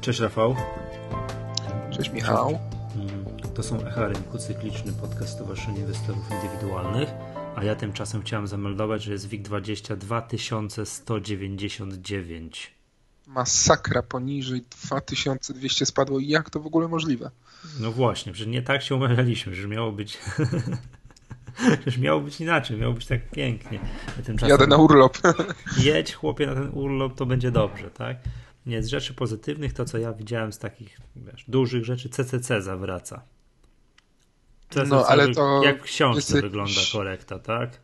Cześć Rafał. Cześć Michał. Mm, to są Echa Rynku, cykliczny podcast Stowarzyszenia Inwestorów Indywidualnych, a ja tymczasem chciałem zameldować, że jest WIG20 2199. Masakra, poniżej 2200 spadło. Jak to w ogóle możliwe? No właśnie, że nie tak się umawialiśmy, że miało być... Przecież miało być inaczej, miało być tak pięknie. Tymczasem Jadę na urlop. Jedź chłopie na ten urlop, to będzie dobrze, tak? Nie, z rzeczy pozytywnych to, co ja widziałem z takich wiesz, dużych rzeczy, CCC zawraca. CCC no, ale to jak w książce jest... wygląda korekta, tak?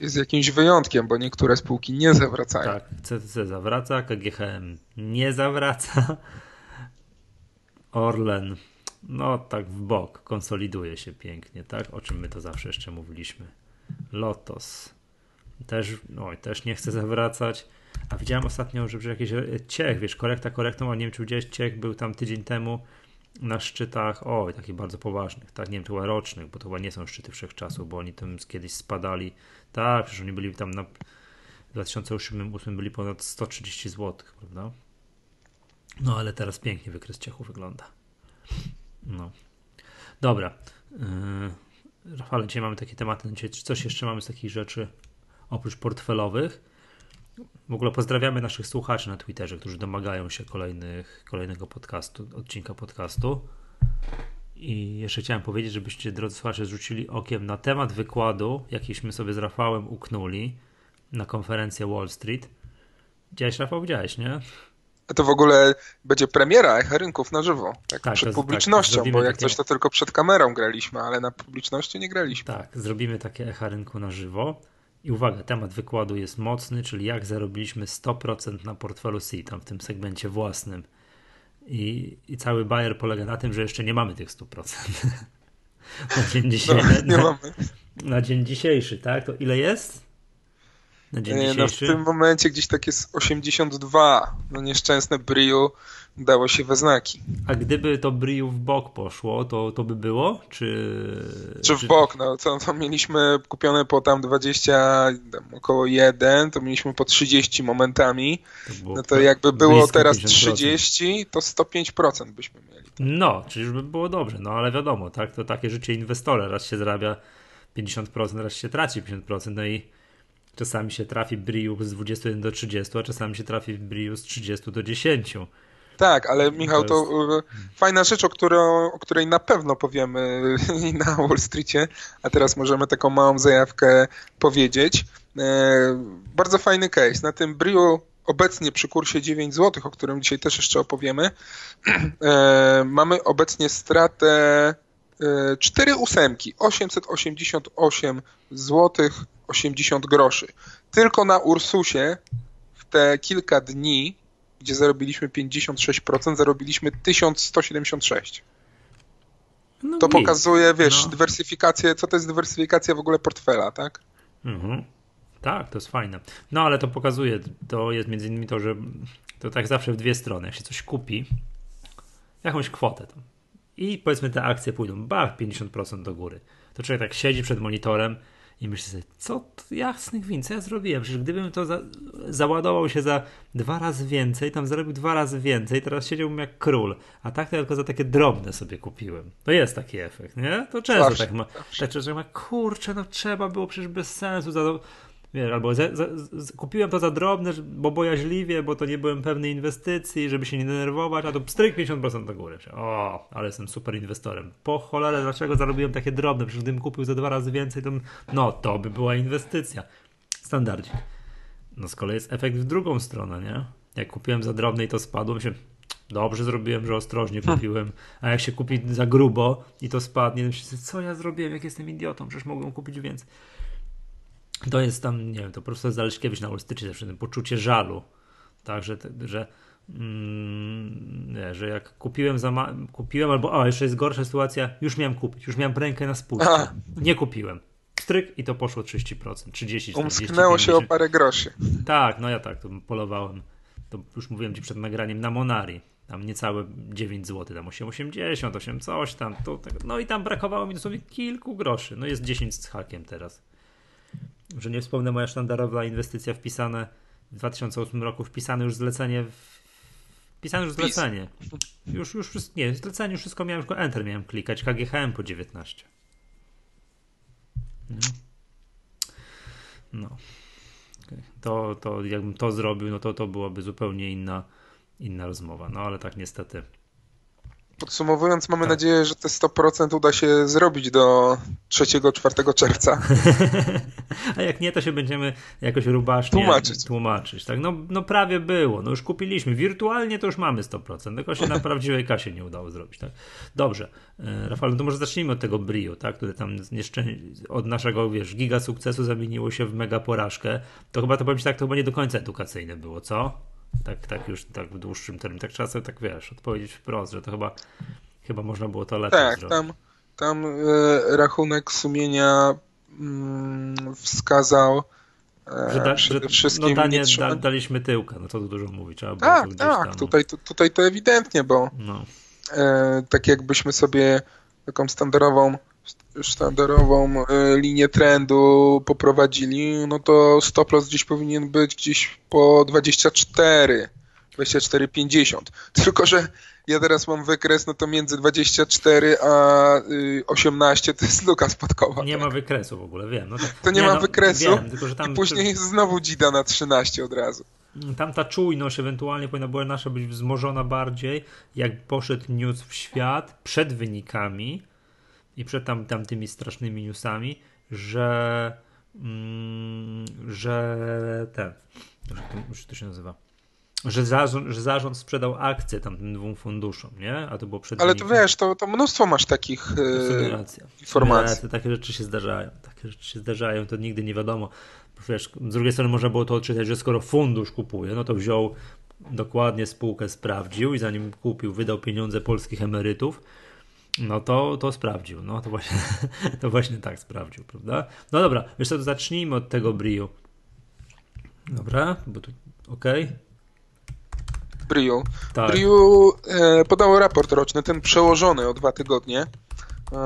Jest jakimś wyjątkiem, bo niektóre spółki nie zawracają. Tak, CCC zawraca, KGHM nie zawraca. Orlen, no tak w bok, konsoliduje się pięknie, tak? O czym my to zawsze jeszcze mówiliśmy. Lotos też, no, też nie chce zawracać. A widziałem ostatnio, że jakiś e, Ciech, wiesz, korekta korektą, a nie wiem, czy widziałeś, Ciech był tam tydzień temu na szczytach, oj, takich bardzo poważnych, tak, nie wiem, chyba rocznych, bo to chyba nie są szczyty wszechczasów, bo oni tam kiedyś spadali, tak, przecież oni byli tam na w 2008 byli ponad 130 zł, prawda? No, ale teraz pięknie wykres Ciechu wygląda. No. Dobra. Yy, Rafale, dzisiaj mamy takie tematy, czy coś jeszcze mamy z takich rzeczy oprócz portfelowych? W ogóle pozdrawiamy naszych słuchaczy na Twitterze, którzy domagają się kolejnych, kolejnego podcastu, odcinka podcastu. I jeszcze chciałem powiedzieć, żebyście, drodzy słuchacze, zwrócili okiem na temat wykładu, jakiśmy sobie z Rafałem uknuli na konferencję Wall Street. Widziałeś, Rafał? Widziałeś, nie? To w ogóle będzie premiera Echa Rynków na żywo. Tak, tak przed to, tak, publicznością, tak, bo jak takie... coś to tylko przed kamerą graliśmy, ale na publiczności nie graliśmy. Tak, zrobimy takie Echa Rynku na żywo. I uwaga, temat wykładu jest mocny, czyli jak zarobiliśmy 100% na portfelu C, tam w tym segmencie własnym. I, I cały Bayer polega na tym, że jeszcze nie mamy tych 100%. na dzień. No, na. Na dzień dzisiejszy, tak? To ile jest? Na dzień dzisiejszy? No w tym momencie gdzieś tak jest 82. No nieszczęsne Brio dało się we znaki. A gdyby to Briu w bok poszło, to, to by było? Czy, czy w bok? No, co, co mieliśmy kupione po tam 20, tam około 1, to mieliśmy po 30 momentami. To no to jakby było teraz 50%. 30, to 105% byśmy mieli. No, czyli już by było dobrze, no ale wiadomo, tak, to takie życie inwestora, raz się zarabia 50%, raz się traci 50%, no i czasami się trafi Briu z 21 do 30, a czasami się trafi Briu z 30 do 10. Tak, ale Michał, to, to fajna rzecz, o, którą, o której na pewno powiemy na Wall Streetie, a teraz możemy taką małą zajawkę powiedzieć. E, bardzo fajny case. Na tym Brio obecnie przy kursie 9 zł, o którym dzisiaj też jeszcze opowiemy, e, mamy obecnie stratę e, 4 ósemki, 888 zł 80 groszy. Tylko na Ursusie w te kilka dni gdzie zarobiliśmy 56%, zarobiliśmy 1176. No to pokazuje, wiesz, no. dywersyfikację, co to jest dywersyfikacja w ogóle portfela, tak? Mhm. Tak, to jest fajne. No ale to pokazuje, to jest między innymi to, że to tak zawsze w dwie strony. Jak się coś kupi, jakąś kwotę tam i powiedzmy te akcje pójdą, bach, 50% do góry, to człowiek tak siedzi przed monitorem i myślę sobie, co jasnych win, co ja zrobiłem? Przecież gdybym to za, załadował się za dwa razy więcej, tam zarobił dwa razy więcej, teraz siedziałbym jak król. A tak to tylko za takie drobne sobie kupiłem. To jest taki efekt, nie? To często tak ma. Tak, że ma, kurczę, no trzeba było przecież bez sensu za, Wiesz, albo za, za, kupiłem to za drobne, bo bojaźliwie, bo to nie byłem pewnej inwestycji, żeby się nie denerwować, a to stryk 50% do góry. O, ale jestem super inwestorem. Po cholerę, dlaczego zarobiłem takie drobne? Przecież gdybym kupił za dwa razy więcej, to no, to by była inwestycja. Standardzik. No z kolei jest efekt w drugą stronę, nie? Jak kupiłem za drobne i to spadło, myślę, dobrze zrobiłem, że ostrożnie hm. kupiłem, a jak się kupi za grubo i to spadnie, to myślę, co ja zrobiłem, jak jestem idiotą, przecież mogłem kupić więcej to jest tam, nie wiem, to profesor Zaleśkiewicz na Wall zawsze ten poczucie żalu, tak, że, że, mm, nie, że jak kupiłem, za kupiłem albo, o, jeszcze jest gorsza sytuacja, już miałem kupić, już miałem rękę na spółce, nie kupiłem. Stryk i to poszło 30%, 30, 40, Umsknęło się o parę groszy. Tak, no ja tak, to polowałem, to już mówiłem Ci przed nagraniem, na Monari, tam niecałe 9 zł, tam 8,80, 8 coś tam, to, no i tam brakowało mi dosłownie kilku groszy, no jest 10 z hakiem teraz że nie wspomnę moja sztandarowa inwestycja wpisane w 2008 roku, wpisane już zlecenie w, Pisałem już zlecenie. Już, już nie, zlecenie już wszystko miałem, tylko Enter miałem klikać, KGHM po 19. No. no. To, to jakbym to zrobił, no to to byłaby zupełnie inna, inna rozmowa. No ale tak niestety Podsumowując, mamy tak. nadzieję, że te 100% uda się zrobić do 3-4 czerwca. A jak nie, to się będziemy jakoś rubacznie tłumaczyć. tłumaczyć tak? no, no prawie było, no już kupiliśmy. Wirtualnie to już mamy 100%, tylko się na prawdziwej kasie nie udało zrobić. Tak? Dobrze. E, Rafał, no to może zacznijmy od tego Brio, tak? które tam od naszego, wiesz, giga sukcesu zamieniło się w mega porażkę. To chyba to powiem tak, to chyba nie do końca edukacyjne było, co? Tak, tak już tak w dłuższym terminie. Tak trzeba sobie tak wiesz, odpowiedzieć wprost, że to chyba, chyba można było to lepiej tak, zrobić. Tam, tam e, rachunek sumienia mm, wskazał e, że, da, przede wszystkim no danie, da, daliśmy tyłka, no to dużo mówić. Trzeba tak, tak, tam, tutaj, to, tutaj to ewidentnie, bo no. e, tak jakbyśmy sobie taką standardową sztandarową e, linię trendu poprowadzili, no to stop loss gdzieś powinien być gdzieś po 24, 24,50. Tylko, że ja teraz mam wykres, no to między 24 a 18 y, to jest luka spadkowa. Nie tak? ma wykresu w ogóle, wiem. No to, to nie, nie ma no, wykresu wiem, tylko, że tam, i później jest znowu dzida na 13 od razu. Tam ta czujność ewentualnie powinna była nasza być wzmożona bardziej, jak poszedł news w świat przed wynikami, i przed tam, tam tymi strasznymi newsami, że mm, że ten, już to się nazywa, że zarząd, że zarząd sprzedał akcje tam tym dwóm funduszom, nie? A to było przed Ale to wiesz, to, to mnóstwo masz takich e, informacji. Nie, takie rzeczy się zdarzają, takie rzeczy się zdarzają, to nigdy nie wiadomo. Wiesz, z drugiej strony można było to odczytać, że skoro fundusz kupuje, no to wziął dokładnie spółkę, sprawdził i zanim kupił, wydał pieniądze polskich emerytów, no to, to sprawdził. No to właśnie, to właśnie tak sprawdził, prawda? No dobra, wiesz co, to zacznijmy od tego Briu. Dobra, bo tu, okej. Okay. Briu. Tak. Briu e, podało raport roczny, ten przełożony o dwa tygodnie.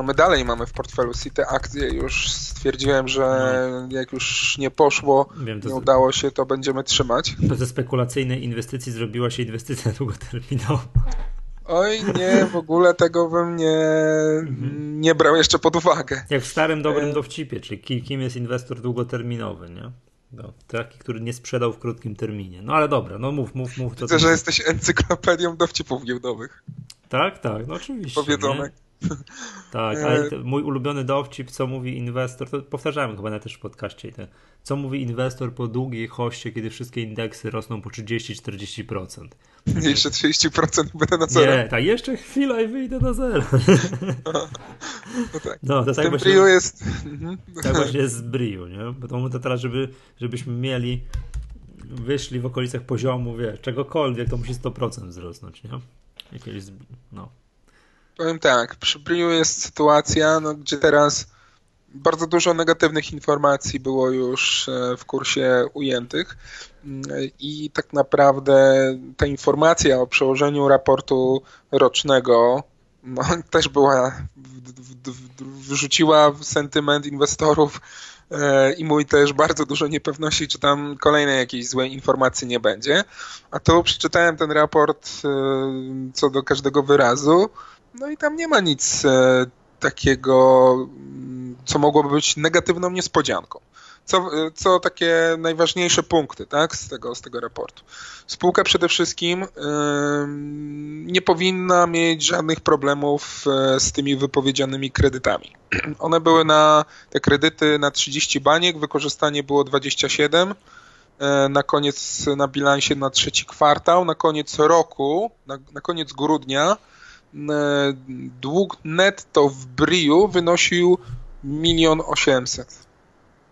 My dalej mamy w portfelu te akcje już stwierdziłem, że no. jak już nie poszło, Wiem, nie udało się, to będziemy trzymać. To ze spekulacyjnej inwestycji zrobiła się inwestycja długoterminowa. Oj, nie, w ogóle tego bym nie, nie brał jeszcze pod uwagę. Jak w starym dobrym e... dowcipie, czyli kim jest inwestor długoterminowy, nie? No, taki, który nie sprzedał w krótkim terminie. No ale dobra, no mów, mów, mów. Widzę, że jesteś encyklopedią dowcipów giełdowych. Tak, tak, no oczywiście. Powiedzonek. Tak, ale e, mój ulubiony dowcip, co mówi inwestor, to powtarzałem chyba na też w podcaście, co mówi inwestor po długiej hoście, kiedy wszystkie indeksy rosną po 30-40%. Jeszcze 30% będę na zero. Nie, tak, jeszcze chwila i wyjdę na zero. No tak. No, to tak właśnie, Brio jest... Mhm. Tak właśnie jest z Brio, nie? Bo to mówię teraz, żeby, żebyśmy mieli wyszli w okolicach poziomu, wiesz, czegokolwiek, to musi 100% wzrosnąć, nie? Jakieś, no. Powiem tak, przy Brio jest sytuacja, no, gdzie teraz bardzo dużo negatywnych informacji było już e, w kursie ujętych i tak naprawdę ta informacja o przełożeniu raportu rocznego no, też była, wrzuciła sentyment inwestorów e, i mój też bardzo dużo niepewności, czy tam kolejnej jakiejś złej informacji nie będzie. A tu przeczytałem ten raport e, co do każdego wyrazu, no i tam nie ma nic takiego, co mogłoby być negatywną niespodzianką. Co, co takie najważniejsze punkty tak, z, tego, z tego raportu. Spółka przede wszystkim yy, nie powinna mieć żadnych problemów e, z tymi wypowiedzianymi kredytami. One były na te kredyty na 30 baniek, wykorzystanie było 27 e, na koniec na bilansie na trzeci kwartał, na koniec roku, na, na koniec grudnia E, dług netto w Briu wynosił milion osiemset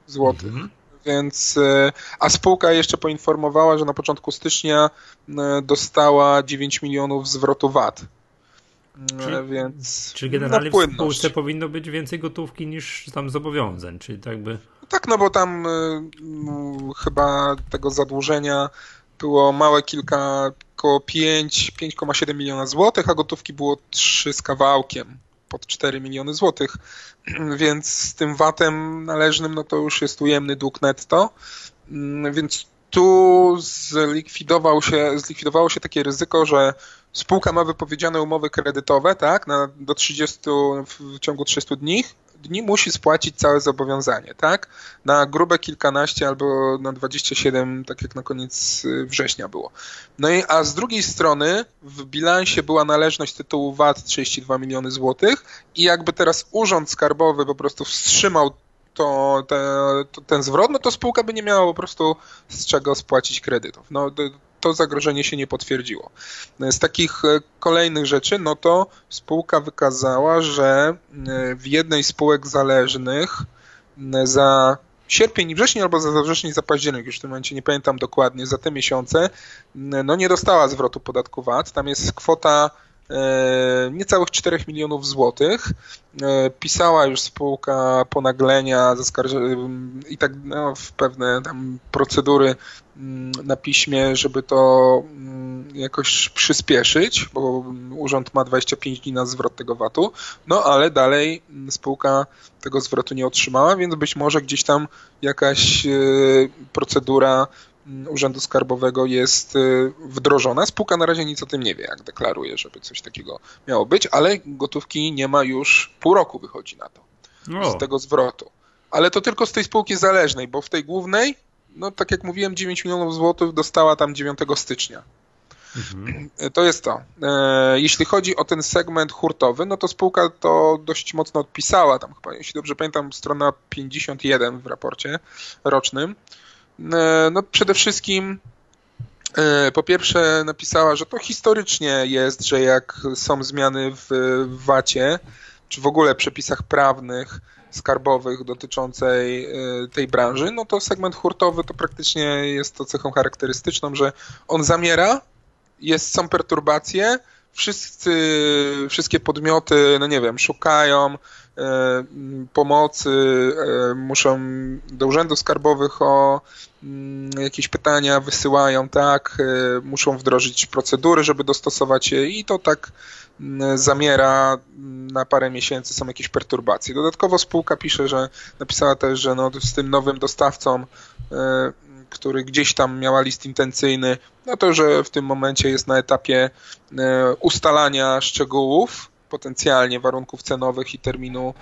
złotych. Mhm. Więc, e, a spółka jeszcze poinformowała, że na początku stycznia e, dostała 9 milionów zwrotu VAT. Czyli, więc czyli generalnie w spółce powinno być więcej gotówki niż tam zobowiązań, czyli tak by... Tak, no bo tam no, chyba tego zadłużenia było małe kilka, około 5, 5,7 miliona złotych, a gotówki było 3 z kawałkiem, pod 4 miliony złotych, więc z tym VAT-em należnym, no to już jest ujemny dług netto, mm, więc tu zlikwidował się, zlikwidowało się takie ryzyko, że spółka ma wypowiedziane umowy kredytowe, tak, na, do 30, w ciągu 30 dni, dni musi spłacić całe zobowiązanie, tak? Na grube kilkanaście albo na 27, tak jak na koniec y, września było. No i a z drugiej strony w bilansie była należność tytułu VAT 32 miliony złotych i jakby teraz urząd skarbowy po prostu wstrzymał to, te, to, ten zwrot, no to spółka by nie miała po prostu z czego spłacić kredytów. No, to zagrożenie się nie potwierdziło. Z takich e, kolejnych rzeczy, no to spółka wykazała, że e, w jednej z spółek zależnych za sierpień i wrzesień albo za wrzesień za październik, już w tym momencie nie pamiętam dokładnie, za te miesiące, no nie dostała zwrotu podatku VAT. Tam jest kwota E, niecałych 4 milionów złotych. E, pisała już spółka ponaglenia i tak no, w pewne tam procedury mm, na piśmie, żeby to mm, jakoś przyspieszyć, bo urząd ma 25 dni na zwrot tego VAT-u, no ale dalej spółka tego zwrotu nie otrzymała, więc być może gdzieś tam jakaś e, procedura Urzędu Skarbowego jest y, wdrożona. Spółka na razie nic o tym nie wie, jak deklaruje, żeby coś takiego miało być, ale gotówki nie ma już pół roku wychodzi na to. Z tego zwrotu. Ale to tylko z tej spółki zależnej, bo w tej głównej, no tak jak mówiłem, 9 milionów złotych dostała tam 9 stycznia. Mhm. To jest to. E, jeśli chodzi o ten segment hurtowy, no to spółka to dość mocno odpisała. Tam chyba, jeśli dobrze pamiętam, strona 51 w raporcie rocznym. E, no przede wszystkim e, po pierwsze napisała, że to historycznie jest, że jak są zmiany w VAT-ie, czy w ogóle przepisach prawnych, skarbowych dotyczącej e, tej branży, no to segment hurtowy to praktycznie jest to cechą charakterystyczną, że on zamiera, jest, są perturbacje, wszyscy, wszystkie podmioty, no nie wiem, szukają pomocy, muszą do urzędów skarbowych o jakieś pytania wysyłają, tak, y, muszą wdrożyć procedury, żeby dostosować je i to tak zamiera na parę miesięcy, są jakieś perturbacje. Dodatkowo spółka pisze, że napisała też, że no, z tym nowym dostawcą, który gdzieś tam miała list intencyjny, no to, że w tym momencie jest na etapie ustalania szczegółów, potencjalnie warunków cenowych i terminu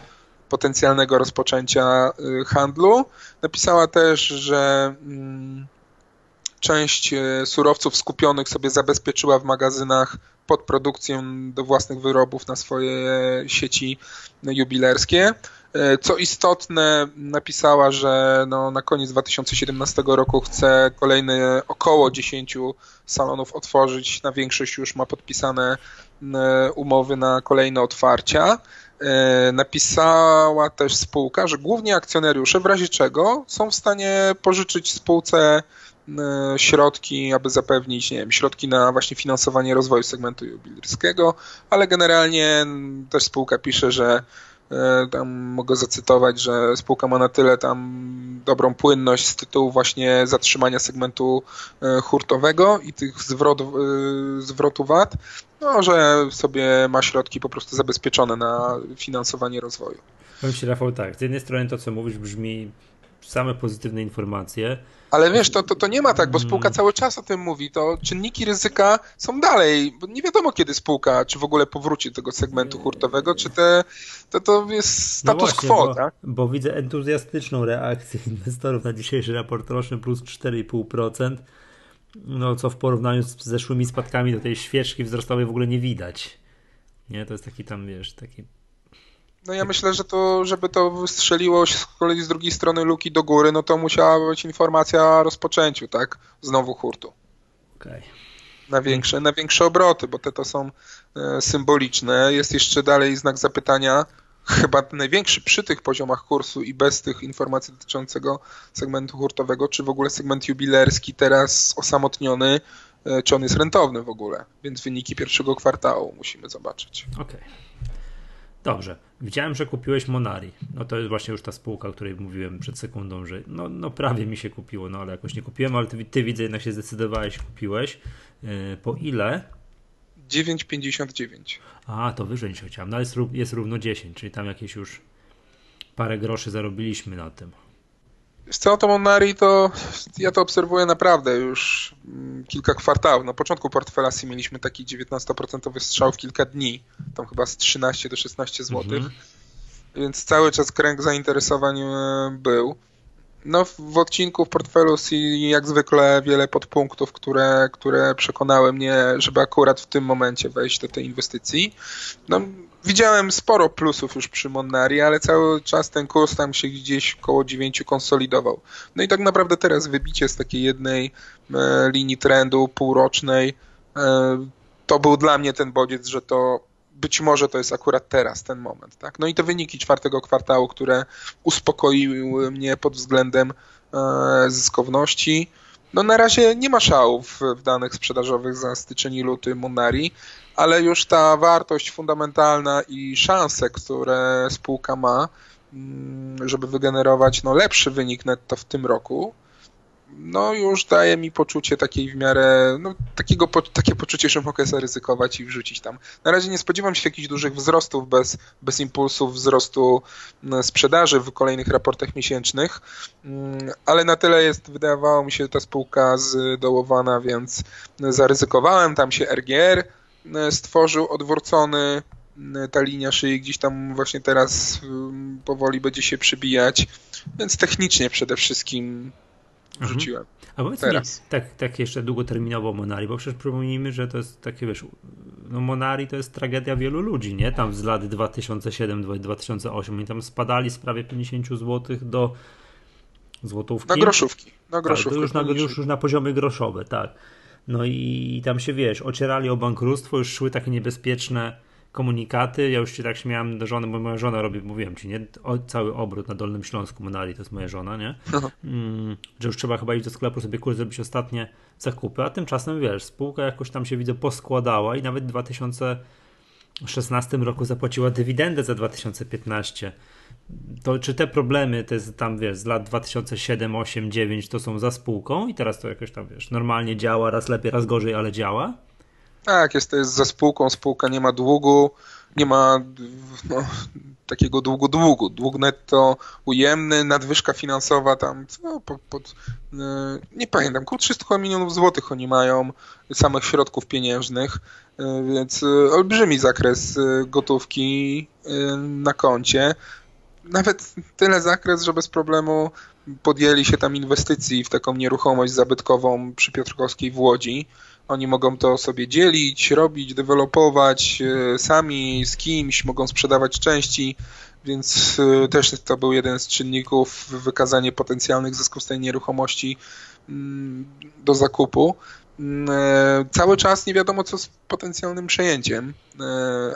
potencjalnego rozpoczęcia y, handlu. Napisała też, że mm, część y, surowców skupionych sobie zabezpieczyła w magazynach pod produkcję do własnych wyrobów na swoje sieci jubilerskie. Y, co istotne, napisała, że no, na koniec 2017 roku chce kolejne około 10 salonów otworzyć. Na większość już ma podpisane umowy na kolejne otwarcia. E, napisała też spółka, że głównie akcjonariusze w razie czego są w stanie pożyczyć spółce e, środki, aby zapewnić, nie wiem, środki na właśnie finansowanie rozwoju segmentu jubilerskiego, ale generalnie też spółka pisze, że e, tam mogę zacytować, że spółka ma na tyle tam dobrą płynność z tytułu właśnie zatrzymania segmentu hurtowego i tych zwrot, zwrotu VAT, no, że sobie ma środki po prostu zabezpieczone na finansowanie rozwoju. Powiem Ci Rafał tak, z jednej strony to co mówisz brzmi same pozytywne informacje. Ale wiesz, to, to, to nie ma tak, bo spółka mm. cały czas o tym mówi. To czynniki ryzyka są dalej, bo nie wiadomo kiedy spółka, czy w ogóle powróci do tego segmentu hurtowego, czy te, to, to jest no status no właśnie, quo, bo, tak? Bo widzę entuzjastyczną reakcję inwestorów na dzisiejszy raport roczny plus 4,5% no co w porównaniu z zeszłymi spadkami do tej świeczki wzrostowej w ogóle nie widać. Nie, to jest taki tam, wiesz, taki... No ja myślę, że to, żeby to wystrzeliło z kolei z drugiej strony luki do góry, no to musiała być informacja o rozpoczęciu, tak? Znowu hurtu. Okej. Okay. Na większe, na większe obroty, bo te to są e, symboliczne. Jest jeszcze dalej znak zapytania, chyba największy przy tych poziomach kursu i bez tych informacji dotyczącego segmentu hurtowego, czy w ogóle segment jubilerski teraz osamotniony, e, czy on jest rentowny w ogóle. Więc wyniki pierwszego kwartału musimy zobaczyć. Okej. Okay. Dobrze. Widziałem, że kupiłeś Monari. No to jest właśnie już ta spółka, o której mówiłem przed sekundą, że no, no prawie mi się kupiło, no ale jakoś nie kupiłem, ale ty, ty widzę jednak się zdecydowałeś, kupiłeś. Yy, po ile? 9,59. A, to wyżej niż chciałem. No jest, jest równo 10, czyli tam jakieś już parę groszy zarobiliśmy na tym. Wiesz co, to Monari to ja to obserwuję naprawdę już mm, kilka kwartałów. Na początku portfela si mieliśmy taki 19% strzał w kilka dni, tam chyba z 13 do 16 zł, mhm. więc cały czas kręg zainteresowań e, był. No w odcinku w portfelu si jak zwykle wiele podpunktów, które, które przekonały mnie, żeby akurat w tym momencie wejść do tej inwestycji. No widziałem sporo plusów już przy Monari, ale cały czas ten kurs tam się gdzieś koło 9 konsolidował. No i tak naprawdę teraz wybicie z takiej jednej e, linii trendu półrocznej e, to był dla mnie ten bodziec, że to być może to jest akurat teraz ten moment. Tak? No i te wyniki czwartego kwartału, które uspokoiły mnie pod względem e, zyskowności. No na razie nie ma szałów w danych sprzedażowych za styczeń i luty Monari, ale już ta wartość fundamentalna i szanse, które spółka ma, mm, żeby wygenerować no, lepszy wynik netto w tym roku, no już daje mi poczucie takiej w miarę, no takiego, takie poczucie, że mogę zaryzykować i wrzucić tam. Na razie nie spodziewam się jakichś dużych wzrostów bez, bez impulsów wzrostu mm, sprzedaży w kolejnych raportach miesięcznych, mm, ale na tyle jest, wydawało mi się ta spółka zdołowana, więc zaryzykowałem, tam się RGR stworzył odwrócony e, ta linia szyi gdzieś tam właśnie teraz powoli będzie się przybijać, więc technicznie przede wszystkim mhm. wrzuciłem. A powiedz teraz. mi, tak, tak jeszcze długoterminowo Monari, bo przecież przypomnijmy, że to jest takie, wiesz, no Monari to jest tragedia wielu ludzi, nie? Tam z lat 2007-2008 oni tam spadali z prawie 50 zł do złotówki. Na groszówki. Na groszówki. Tak, już, na, już, już na poziomie groszowe, tak. No i tam się wiesz, ocierali o bankructwo, już szły takie niebezpieczne komunikaty. Ja już się tak śmiałem do żony, bo moja żona robi, mówiłem ci, nie? O, cały obrót na Dolnym Śląsku Monali, to jest moja żona, nie? Mm, że już trzeba chyba iść do sklepu sobie kurs zrobić ostatnie zakupy, a tymczasem wiesz, spółka jakoś tam się widzę poskładała i nawet w 2016 roku zapłaciła dywidendę za 2015 to czy te problemy, te z, tam wiesz, z lat 2007, 8, 9 to są za spółką i teraz to jakoś tam wiesz, normalnie działa, raz lepiej, raz gorzej, ale działa? Tak, jest to jest za spółką, spółka nie ma długu, nie ma no, takiego długu długu. Dług netto ujemny, nadwyżka finansowa tam, co, pod, pod, nie pamiętam, około 300 milionów złotych oni mają samych środków pieniężnych, e, więc olbrzymi zakres gotówki na koncie nawet tyle zakres, że bez problemu podjęli się tam inwestycji w taką nieruchomość zabytkową przy Piotrkowskiej w Łodzi. Oni mogą to sobie dzielić, robić, dewelopować e, sami, z kimś, mogą sprzedawać części, więc e, też to był jeden z czynników wykazanie potencjalnych zysków z tej nieruchomości mm, do zakupu. Mm, e, cały czas nie wiadomo, co z potencjalnym przejęciem,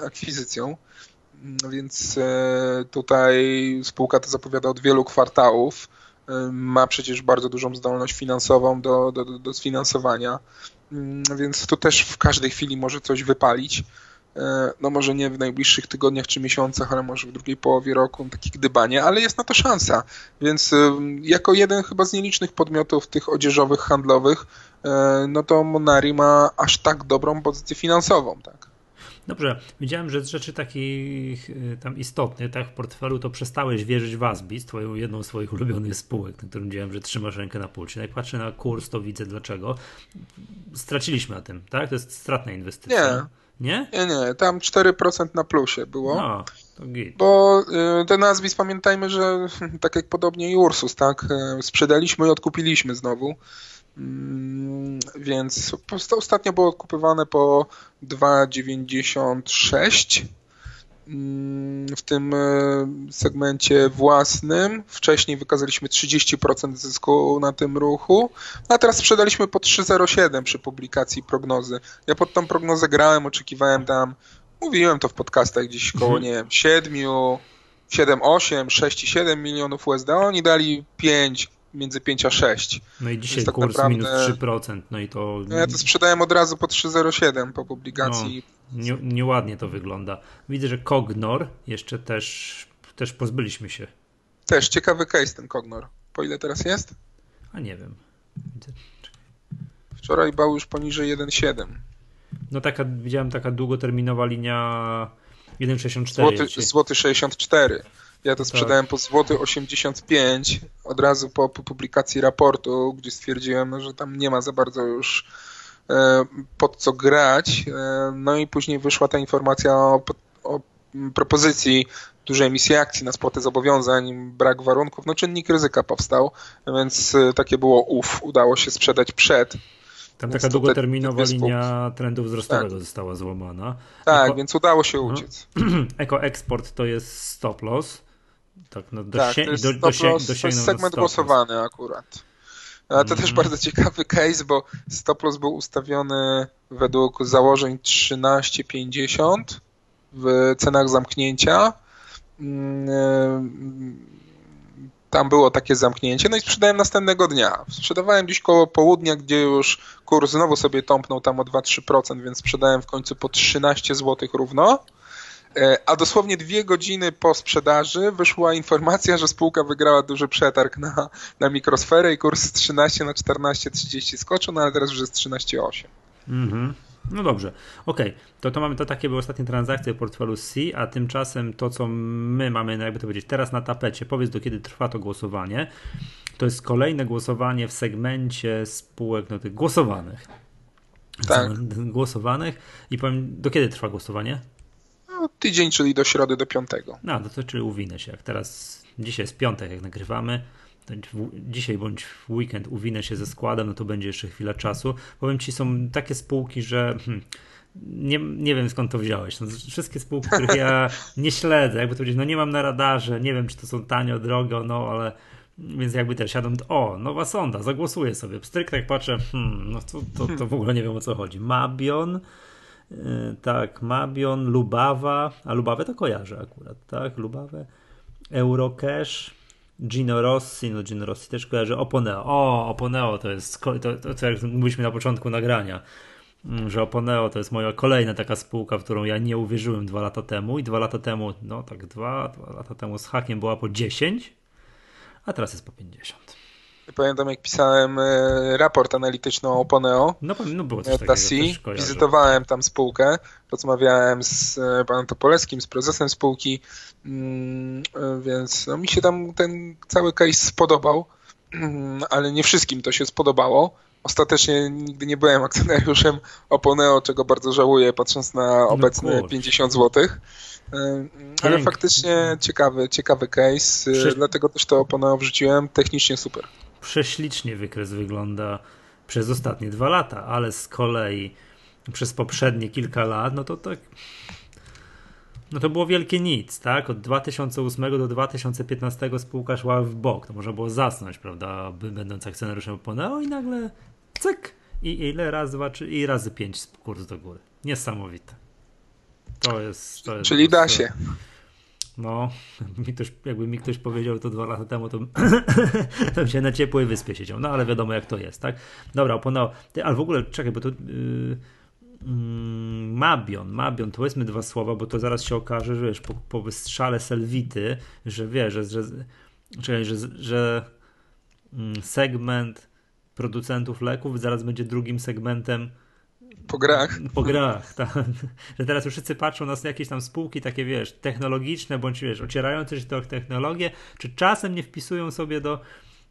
akwizycją. No więc tutaj spółka to zapowiada od wielu kwartałów. Ma przecież bardzo dużą zdolność finansową do, do, do sfinansowania, mm, więc tu też w każdej chwili może coś wypalić. E, no może nie w najbliższych tygodniach czy miesiącach, ale może w drugiej połowie roku, takie gdybanie, ale jest na to szansa. Więc jako jeden chyba z nielicznych podmiotów tych odzieżowych, handlowych, no to Monari ma aż tak dobrą pozycję finansową, tak. Dobrze, widziałem, że z rzeczy takich y, tam istotnych, tak, w portfelu to przestałeś wierzyć w Asbis, twoją jedną z swoich ulubionych spółek, na którym widziałem, że trzymasz rękę na pulsie. Jak patrzę na kurs, to widzę dlaczego. Straciliśmy na tym, tak? To jest stratna inwestycja. Nie. Nie? Nie, nie. Tam 4% na plusie było. No. Bo y, ten Asbis, pamiętajmy, że tak jak podobnie i Ursus, tak? Y, sprzedaliśmy i odkupiliśmy znowu. Mm, więc ostatnio było odkupywane po 2,96 mm, w tym e, segmencie własnym. Wcześniej wykazaliśmy 30% zysku na tym ruchu, a teraz sprzedaliśmy po 3,07 przy publikacji prognozy. Ja pod tą prognozę grałem, oczekiwałem tam, mówiłem to w podcastach gdzieś koło, mhm. nie wiem, 7, 7,8, 6,7 milionów USD, oni dali 5, między 5 a 6. No i dzisiaj tak kurs naprawdę... minus 3%, no i to... No ja to sprzedałem od razu po 3,07 po publikacji. No, nie, nieładnie to wygląda. Widzę, że Cognor jeszcze też, też pozbyliśmy się. Też ciekawy case ten Cognor. Po ile teraz jest? A nie wiem. Widzę. Wczoraj bał już poniżej 1,7. No taka, widziałem taka długoterminowa linia 1,64. Złoty, złoty 64. Ja to sprzedałem tak. po złoty 85 od razu po, po, publikacji raportu, gdzie stwierdziłem, że tam nie ma za bardzo już e, pod co grać. E, no i później wyszła ta informacja o, o propozycji dużej emisji akcji na spłatę zobowiązań, brak warunków, no czynnik ryzyka powstał, więc e, takie było uf, udało się sprzedać przed. Tam taka długoterminowa linia trendów wzrostowego tak. została złamana. Tak, Eko... więc udało się mhm. uciec. Eko eksport to jest stop loss. Tak, no tak to jest, do, jest segment głosowany akurat. A to mm. też bardzo ciekawy case, bo stop loss był ustawiony według założeń 13,50 w cenach zamknięcia. Mm, e, tam było takie zamknięcie, no i sprzedałem następnego dnia. Sprzedawałem dziś koło południa, gdzie już kurs znowu sobie tąpnął tam o 2-3%, więc sprzedałem w końcu po 13 zł równo. E, a dosłownie dwie godziny po sprzedaży wyszła informacja, że spółka wygrała duży przetarg na, na mikrosferę i kurs z 13 na 14,30 skoczył, no ale teraz już jest 13,8. Mhm. No dobrze, okej, okay. to, to mamy to takie były ostatnie transakcje w portfelu C, a tymczasem to, co my mamy, no jakby to powiedzieć, teraz na tapecie, powiedz do kiedy trwa to głosowanie, to jest kolejne głosowanie w segmencie spółek no, tych głosowanych. Tak. Głosowanych i powiem, do kiedy trwa głosowanie? Tydzień, czyli do środy, do piątego. No, to czyli uwinę się, jak teraz, dzisiaj jest piątek, jak nagrywamy, dzisiaj bądź w weekend uwinę się ze składem, no to będzie jeszcze chwila czasu. Powiem ci, są takie spółki, że hmm, nie, nie wiem skąd to wziąłeś. No, wszystkie spółki, których ja nie śledzę, jakby to powiedzieć, no nie mam na radarze, nie wiem czy to są tanio, drogo, no ale więc jakby też siadam, o, nowa sonda, zagłosuję sobie. Pstryk, tak patrzę, hmm, no to, to, to w ogóle nie wiem o co chodzi. Mabion, tak, Mabion, Lubawa, a Lubawę to kojarzę akurat, tak, Lubawę, Eurocash, Gino Rossi, no Gino Rossi też kojarzy, Oponeo. O, Oponeo to jest, to, to, to jak mówiliśmy na początku nagrania, mm, że Oponeo to jest moja kolejna taka spółka, w którą ja nie uwierzyłem dwa lata temu i dwa lata temu, no tak dwa, dwa lata temu z hakiem była po 10, a teraz jest po 50. Pamiętam, jak pisałem e, raport analityczny o Poneo. No, no było coś takiego, C. Wizytowałem tam spółkę, rozmawiałem z e, panem Topoleskim, z prezesem spółki, mm, e, więc no, mi się tam ten cały case spodobał, mm, ale nie wszystkim to się spodobało. Ostatecznie nigdy nie byłem akcjonariuszem Oponeo, czego bardzo żałuję, patrząc na obecne no 50 zł. Ale faktycznie ciekawy, ciekawy case, dlatego też to Oponeo wrzuciłem. Technicznie super prześlicznie wykres wygląda przez ostatnie dwa lata, ale z kolei przez poprzednie kilka lat, no to tak. No to było wielkie nic, tak? Od 2008 do 2015 spółka szła w bok. To można było zasnąć, prawda? Będąc akcjonariuszem Poneo i nagle cyk! I ile? Raz, dwa, trzy i razy pięć kurs do góry. Niesamowite. To jest. To jest Czyli da się. No, mi ktoś, jakby mi ktoś powiedział to dwa lata temu, to, to się na ciepłej wyspie siedział. No ale wiadomo jak to jest, tak? Dobra, oponował. Ale w ogóle czekaj, bo to. Yy, Mabion, Mabion, to powiedzmy dwa słowa, bo to zaraz się okaże, że wiesz, po, po wystrzale Selwity, że wiesz, że, że, że, że mm, segment producentów leków zaraz będzie drugim segmentem po grach. Po grach, tak. Że teraz już wszyscy patrzą na jakieś tam spółki takie, wiesz, technologiczne, bądź wiesz, ocierające się o technologię, czy czasem nie wpisują sobie do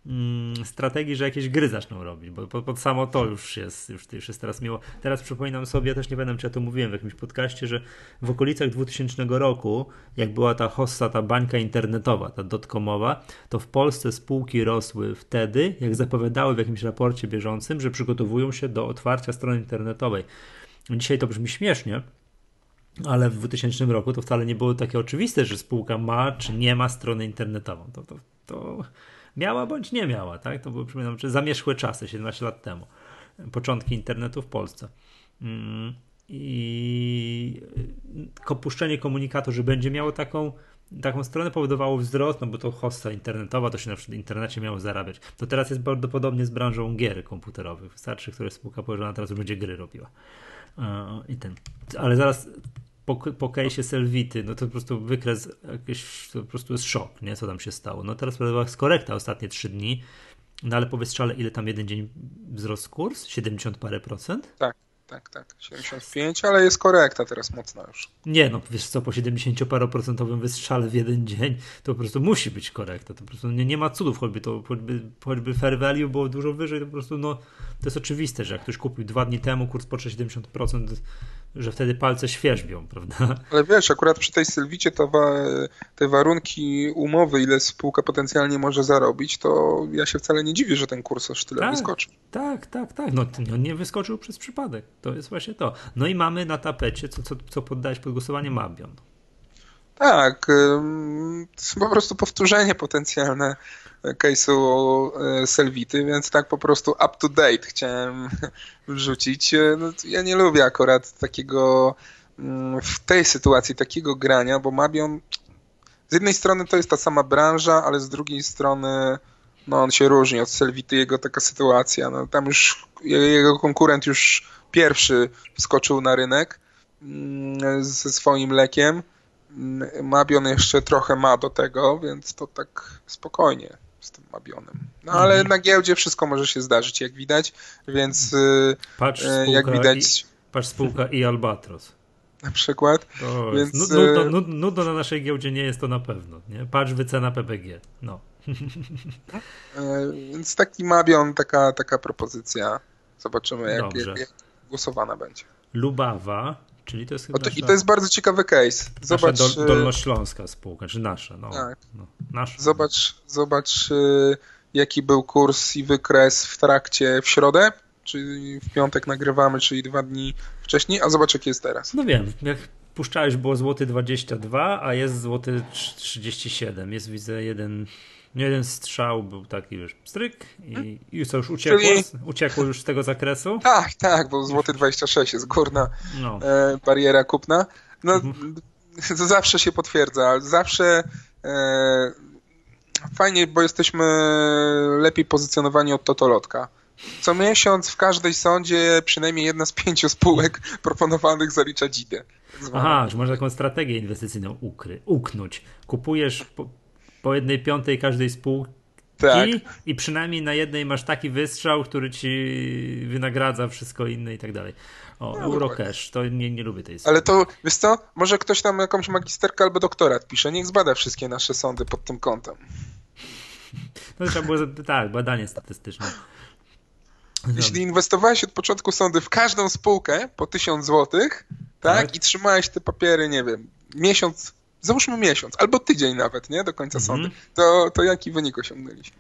mm, strategii, że jakieś gry zaczną robić, bo pod, pod samo to już jest, już, już jest teraz miło. Teraz przypominam sobie, też nie będę czy ja to mówiłem w jakimś podcaście, że w okolicach 2000 roku, jak była ta hossa, ta bańka internetowa, ta dotcomowa, to w Polsce spółki rosły wtedy, jak zapowiadały w jakimś raporcie bieżącym, że przygotowują się do otwarcia strony internetowej. Dzisiaj to brzmi śmiesznie, ale w 2000 roku to wcale nie było takie oczywiste, że spółka ma czy nie ma strony internetową. To, to, to miała bądź nie miała, tak? To były, przypominam, zamierzchłe czasy, 17 lat temu. Początki internetu w Polsce. Mm, I opuszczenie komunikatu, że będzie miało taką, taką stronę powodowało wzrost, no bo to hosta internetowa, to się na przykład w internecie miało zarabiać. To teraz jest prawdopodobnie z branżą gier komputerowych. Wystarczy, które spółka położona teraz już będzie gry robiła. I ten. Ale zaraz po, po case'ie Selvity, no to po prostu wykres jakiś, to po prostu jest szok, nie, co tam się stało. No teraz jest korekta ostatnie 3 dni, no ale po wystrzale ile tam jeden dzień wzrost kurs? 70 parę procent? Tak, tak, tak. 75, ale jest korekta teraz mocna już. Nie, no wiesz co, po 70% wystrzale w jeden dzień, to po prostu musi być korekta. To po prostu nie, nie ma cudów, choćby to choćby, choćby fair value było dużo wyżej, to po prostu no, to jest oczywiste, że jak ktoś kupił dwa dni temu kurs po 70%, że wtedy palce świeżbią, prawda? Ale wiesz, akurat przy tej Sylwicie wa te warunki umowy, ile spółka potencjalnie może zarobić, to ja się wcale nie dziwię, że ten kurs aż tyle tak, wyskoczy. Tak, tak, tak. No on nie wyskoczył przez przypadek. To jest właśnie to. No i mamy na tapecie, co, co, co poddałeś pod głosowanie, Mabion. Tak, to jest po prostu powtórzenie potencjalne case'u e, Selvity, więc tak po prostu up to date chciałem wrzucić. E, no, ja nie lubię akurat takiego mm, w tej sytuacji takiego grania, bo Mabion z jednej strony to jest ta sama branża, ale z drugiej strony no on się różni od Selvity, jego taka sytuacja. No, tam już jego konkurent już pierwszy wskoczył na rynek mm, ze swoim lekiem. Mabion jeszcze trochę ma do tego, więc to tak spokojnie z tym Mabionem. No ale mhm. na giełdzie wszystko może się zdarzyć, jak widać, więc y, patrz y, jak widać... I, patrz spółka i Albatros. Na przykład. To więc, nudno, nudno, nudno na naszej giełdzie nie jest to na pewno. Nie? Patrz wycena PPG. No. Więc taki Mabion, taka, taka propozycja. Zobaczymy, jak, jak, jak głosowana będzie. Lubawa, czyli to jest chyba. To, nasza... I to jest bardzo ciekawy case. Zobacz. Nasza dol, e, dolnośląska spółka, czy nasza. No, tak. no, nasza. Zobacz, zobacz, e, jaki był kurs i wykres w trakcie w środę, czyli w piątek nagrywamy, czyli dwa dni wcześniej, a zobacz, jaki jest teraz. No wiem, jak puszczałeś było złoty 22, a jest złoty 37. Jest widzę jeden jeden strzał był taki, wiesz, stryk i, i co już uciekło, Czyli... uciekło już z tego zakresu? Tak, tak, bo złoty 26 jest górna no. e, bariera kupna. No, mhm. to zawsze się potwierdza, zawsze e, fajnie, bo jesteśmy lepiej pozycjonowani od Totolotka. Co miesiąc w każdej sądzie przynajmniej jedna z pięciu spółek proponowanych zalicza dzidę. Aha, że można taką strategię inwestycyjną ukry, uknąć. Kupujesz po, po jednej piątej każdej spółki tak. i przynajmniej na jednej masz taki wystrzał, który ci wynagradza wszystko inne i tak dalej. O, no, Eurocash, to nie, nie lubię tej strony. Ale to, wiesz co, może ktoś tam jakąś magisterkę albo doktorat pisze, niech zbada wszystkie nasze sądy pod tym kątem. No trzeba było, tak, badanie statystyczne. Jeśli inwestowałeś od początku sądy w każdą spółkę po 1000 złotych, tak, tak, i trzymałeś te papiery, nie wiem, miesiąc załóżmy miesiąc, albo tydzień nawet, nie, do końca mhm. sądy, to, to jaki wynik osiągnęliśmy?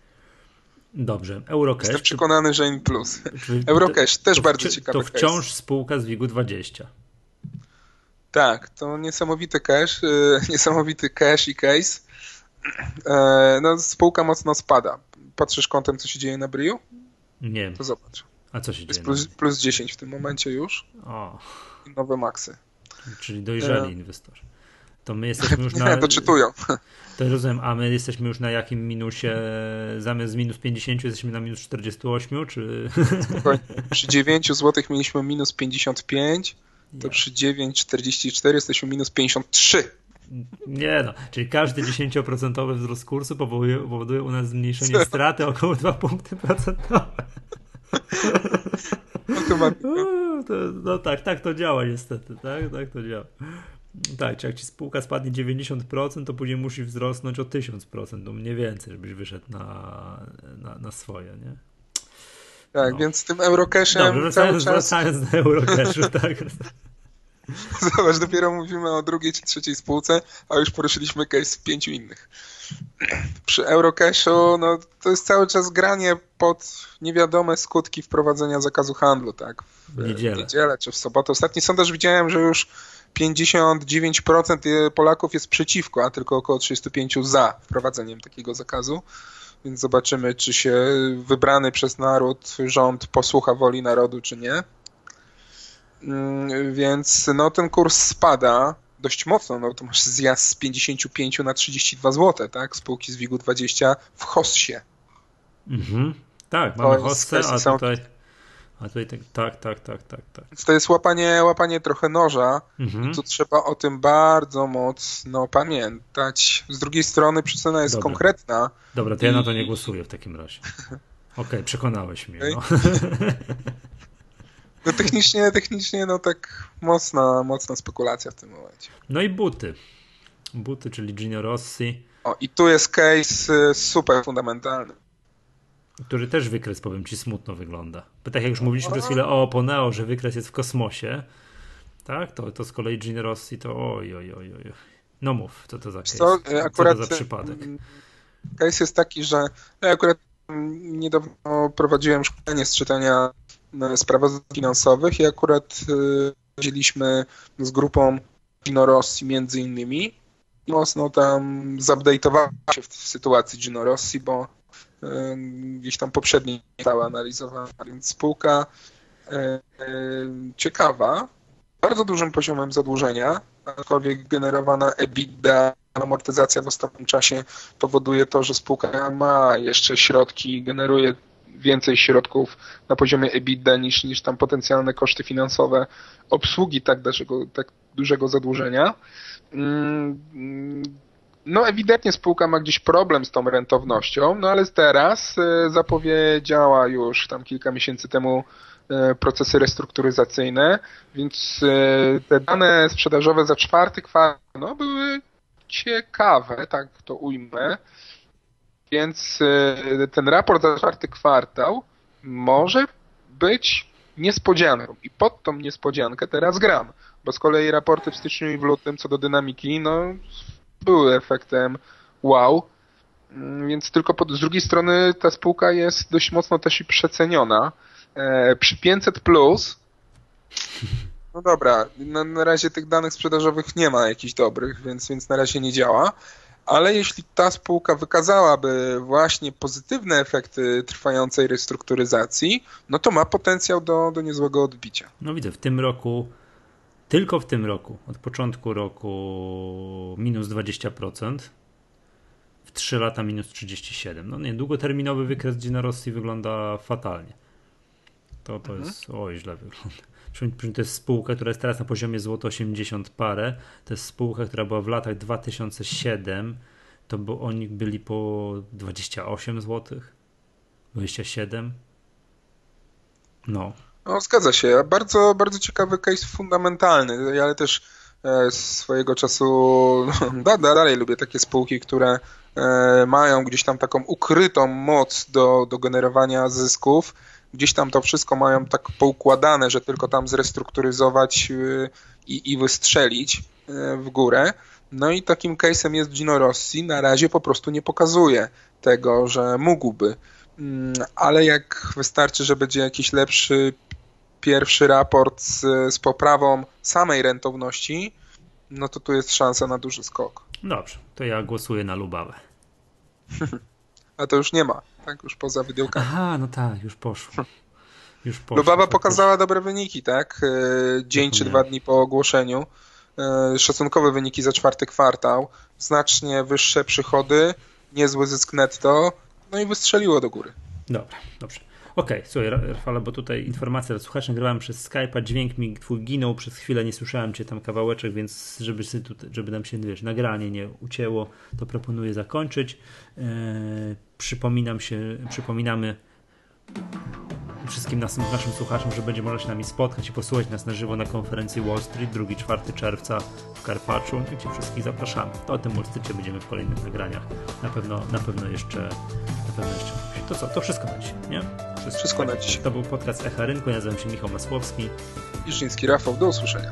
Dobrze, Eurocash. Jestem przekonany, że in plus. Eurocash też to, bardzo ciekawy To wciąż case. spółka z WIG-20. Tak, to niesamowity cash, yy, niesamowity cash i case. Yy, no, spółka mocno spada. Patrzysz kątem, co się dzieje na Briu? Nie. To zobacz. A co się dzieje? Plus, plus 10 w tym momencie już. O. I nowe maksy. Czyli dojrzeli yy. inwestorzy to my jesteśmy już na... Doczytują. To rozumiem, a my jesteśmy już na jakim minusie, zamiast minus 50 jesteśmy na minus 48, czy... Przy 9 zł mieliśmy minus 55, to przy 9,44 jesteśmy minus 53. Nie no, czyli każdy 10% wzrost kursu powoduje, powoduje u nas zmniejszenie straty około 2 punkty procentowe. No, no tak, tak to działa niestety, tak, tak to działa. Tak, czy jak ci spółka spadnie 90%, to później musi wzrosnąć o 1000%, no mniej więcej, żebyś wyszedł na, na, na swoje, nie? Tak, no. więc z tym Eurocashem Dobrze, wracając, czas... wracając do Eurocashu, tak. Zobacz, dopiero mówimy o drugiej czy trzeciej spółce, a już poruszyliśmy case w pięciu innych. Przy Eurocashu, no to jest cały czas granie pod niewiadome skutki wprowadzenia zakazu handlu, tak? W niedzielę. niedzielę czy w sobotę. Ostatni sondaż widziałem, że już 59% Polaków jest przeciwko, a tylko około 35% za wprowadzeniem takiego zakazu. Więc zobaczymy, czy się wybrany przez naród rząd posłucha woli narodu, czy nie. Mm, więc no, ten kurs spada dość mocno. No, to masz zjazd z 55 na 32 zł, tak? Spółki z WIG-u 20 w Hossie. Mhm. Tak, mamy Hossę, a tutaj... A tutaj tak, tak, tak, tak, tak. tak. To jest łapanie, łapanie trochę noża mhm. i tu trzeba o tym bardzo mocno pamiętać. Z drugiej strony przyczyna jest Dobra. konkretna. Dobra, to ja na to nie głosuję w takim razie. Okej, okay, przekonałeś mnie. No. No technicznie, technicznie, no tak mocna, mocna spekulacja w tym momencie. No i buty. Buty, czyli Gino Rossi. O, i tu jest case y, super fundamentalny. Który też wykres, powiem ci, smutno wygląda. Bo tak jak już mówiliśmy przez chwilę o Poneo, że wykres jest w kosmosie, tak? To, to z kolei Gino Rossi to oj, oj, oj, oj. No mów, co to za case? Co, akurat, co to za przypadek? Case jest taki, że ja akurat niedawno prowadziłem szkolenie z czytania e, sprawozdań finansowych i akurat wzięliśmy z grupą Gino Rossi między innymi mocno tam zupdate'owała się w, sytuacji Gino Rossi, bo gdzieś tam poprzednio została analizowana, więc spółka y, y, ciekawa, bardzo dużym poziomem zadłużenia, aczkolwiek generowana EBITDA, amortyzacja w ostatnim czasie powoduje to, że spółka ma jeszcze środki, generuje więcej środków na poziomie EBITDA niż, niż tam potencjalne koszty finansowe obsługi tak dużego, tak dużego zadłużenia. No ewidentnie spółka ma gdzieś problem z tą rentownością, no ale teraz e, zapowiedziała już tam kilka miesięcy temu e, procesy restrukturyzacyjne, więc e, te dane sprzedażowe za czwarty kwartał no, były ciekawe, tak to ujmę. Więc ten raport za czwarty kwartał może być niespodzianką. I pod tą niespodziankę teraz gram. Bo z kolei raporty w styczniu i w lutym co do dynamiki, no były efektem wow. Mm, więc tylko pod, z drugiej strony ta spółka jest dość mocno też i przeceniona. E, przy 500 plus no dobra, na, na razie tych danych sprzedażowych nie ma jakichś dobrych, więc, więc na razie nie działa. Ale jeśli ta spółka wykazałaby właśnie pozytywne efekty trwającej restrukturyzacji, no to ma potencjał do, do niezłego odbicia. No widzę, w tym roku tylko w tym roku, od początku roku minus 20%, w 3 lata minus 37%. No nie, długoterminowy wykres Gina Rossi wygląda fatalnie. To, to mhm. jest, oj, źle wygląda. To jest spółka, która jest teraz na poziomie złoto 80 parę. To jest spółka, która była w latach 2007, to bo oni byli po 28 zł, 27. No, no, zgadza się. Bardzo, bardzo ciekawy case fundamentalny, ale też e, swojego czasu no, dalej lubię takie spółki, które e, mają gdzieś tam taką ukrytą moc do, do generowania zysków. Gdzieś tam to wszystko mają tak poukładane, że tylko tam zrestrukturyzować e, i, i wystrzelić w górę. No i takim case'em jest Gino Rossi. Na razie po prostu nie pokazuje tego, że mógłby. Mm, ale jak wystarczy, że będzie jakiś lepszy pierwszy raport z, z poprawą samej rentowności, no to tu jest szansa na duży skok. Dobrze, to ja głosuję na Lubawę. A to już nie ma, tak? Już poza wydełkami. Aha, no tak, już poszło. Już poszło Lubawa pokazała dobre wyniki, tak? E, dzień czy dwa dni po ogłoszeniu. E, szacunkowe wyniki za czwarty kwartał, znacznie wyższe przychody, niezły zysk netto, no i wystrzeliło do góry. Dobra, dobrze. Okej, okay, słuchaj, Rafale, bo tutaj informacja dla słuchaczy, nagrywałem przez Skype'a, dźwięk mi twój ginął, przez chwilę nie słyszałem cię tam kawałeczek, więc żeby, żeby nam się, wiesz, nagranie nie ucięło, to proponuję zakończyć. Eee, przypominam się, przypominamy wszystkim naszym, naszym słuchaczom, że będzie można się nami spotkać i posłuchać nas na żywo na konferencji Wall Street 2-4 czerwca w Karpaczu, gdzie wszystkich zapraszamy. To o tym Wall Streetie będziemy w kolejnych nagraniach. Na pewno, na pewno jeszcze na pewno jeszcze. To co? To wszystko na dziś, nie? Wszystko, wszystko na dziś. To był podcast Echa Rynku. Ja nazywam się Michał Masłowski. Iżyński Rafał. Do usłyszenia.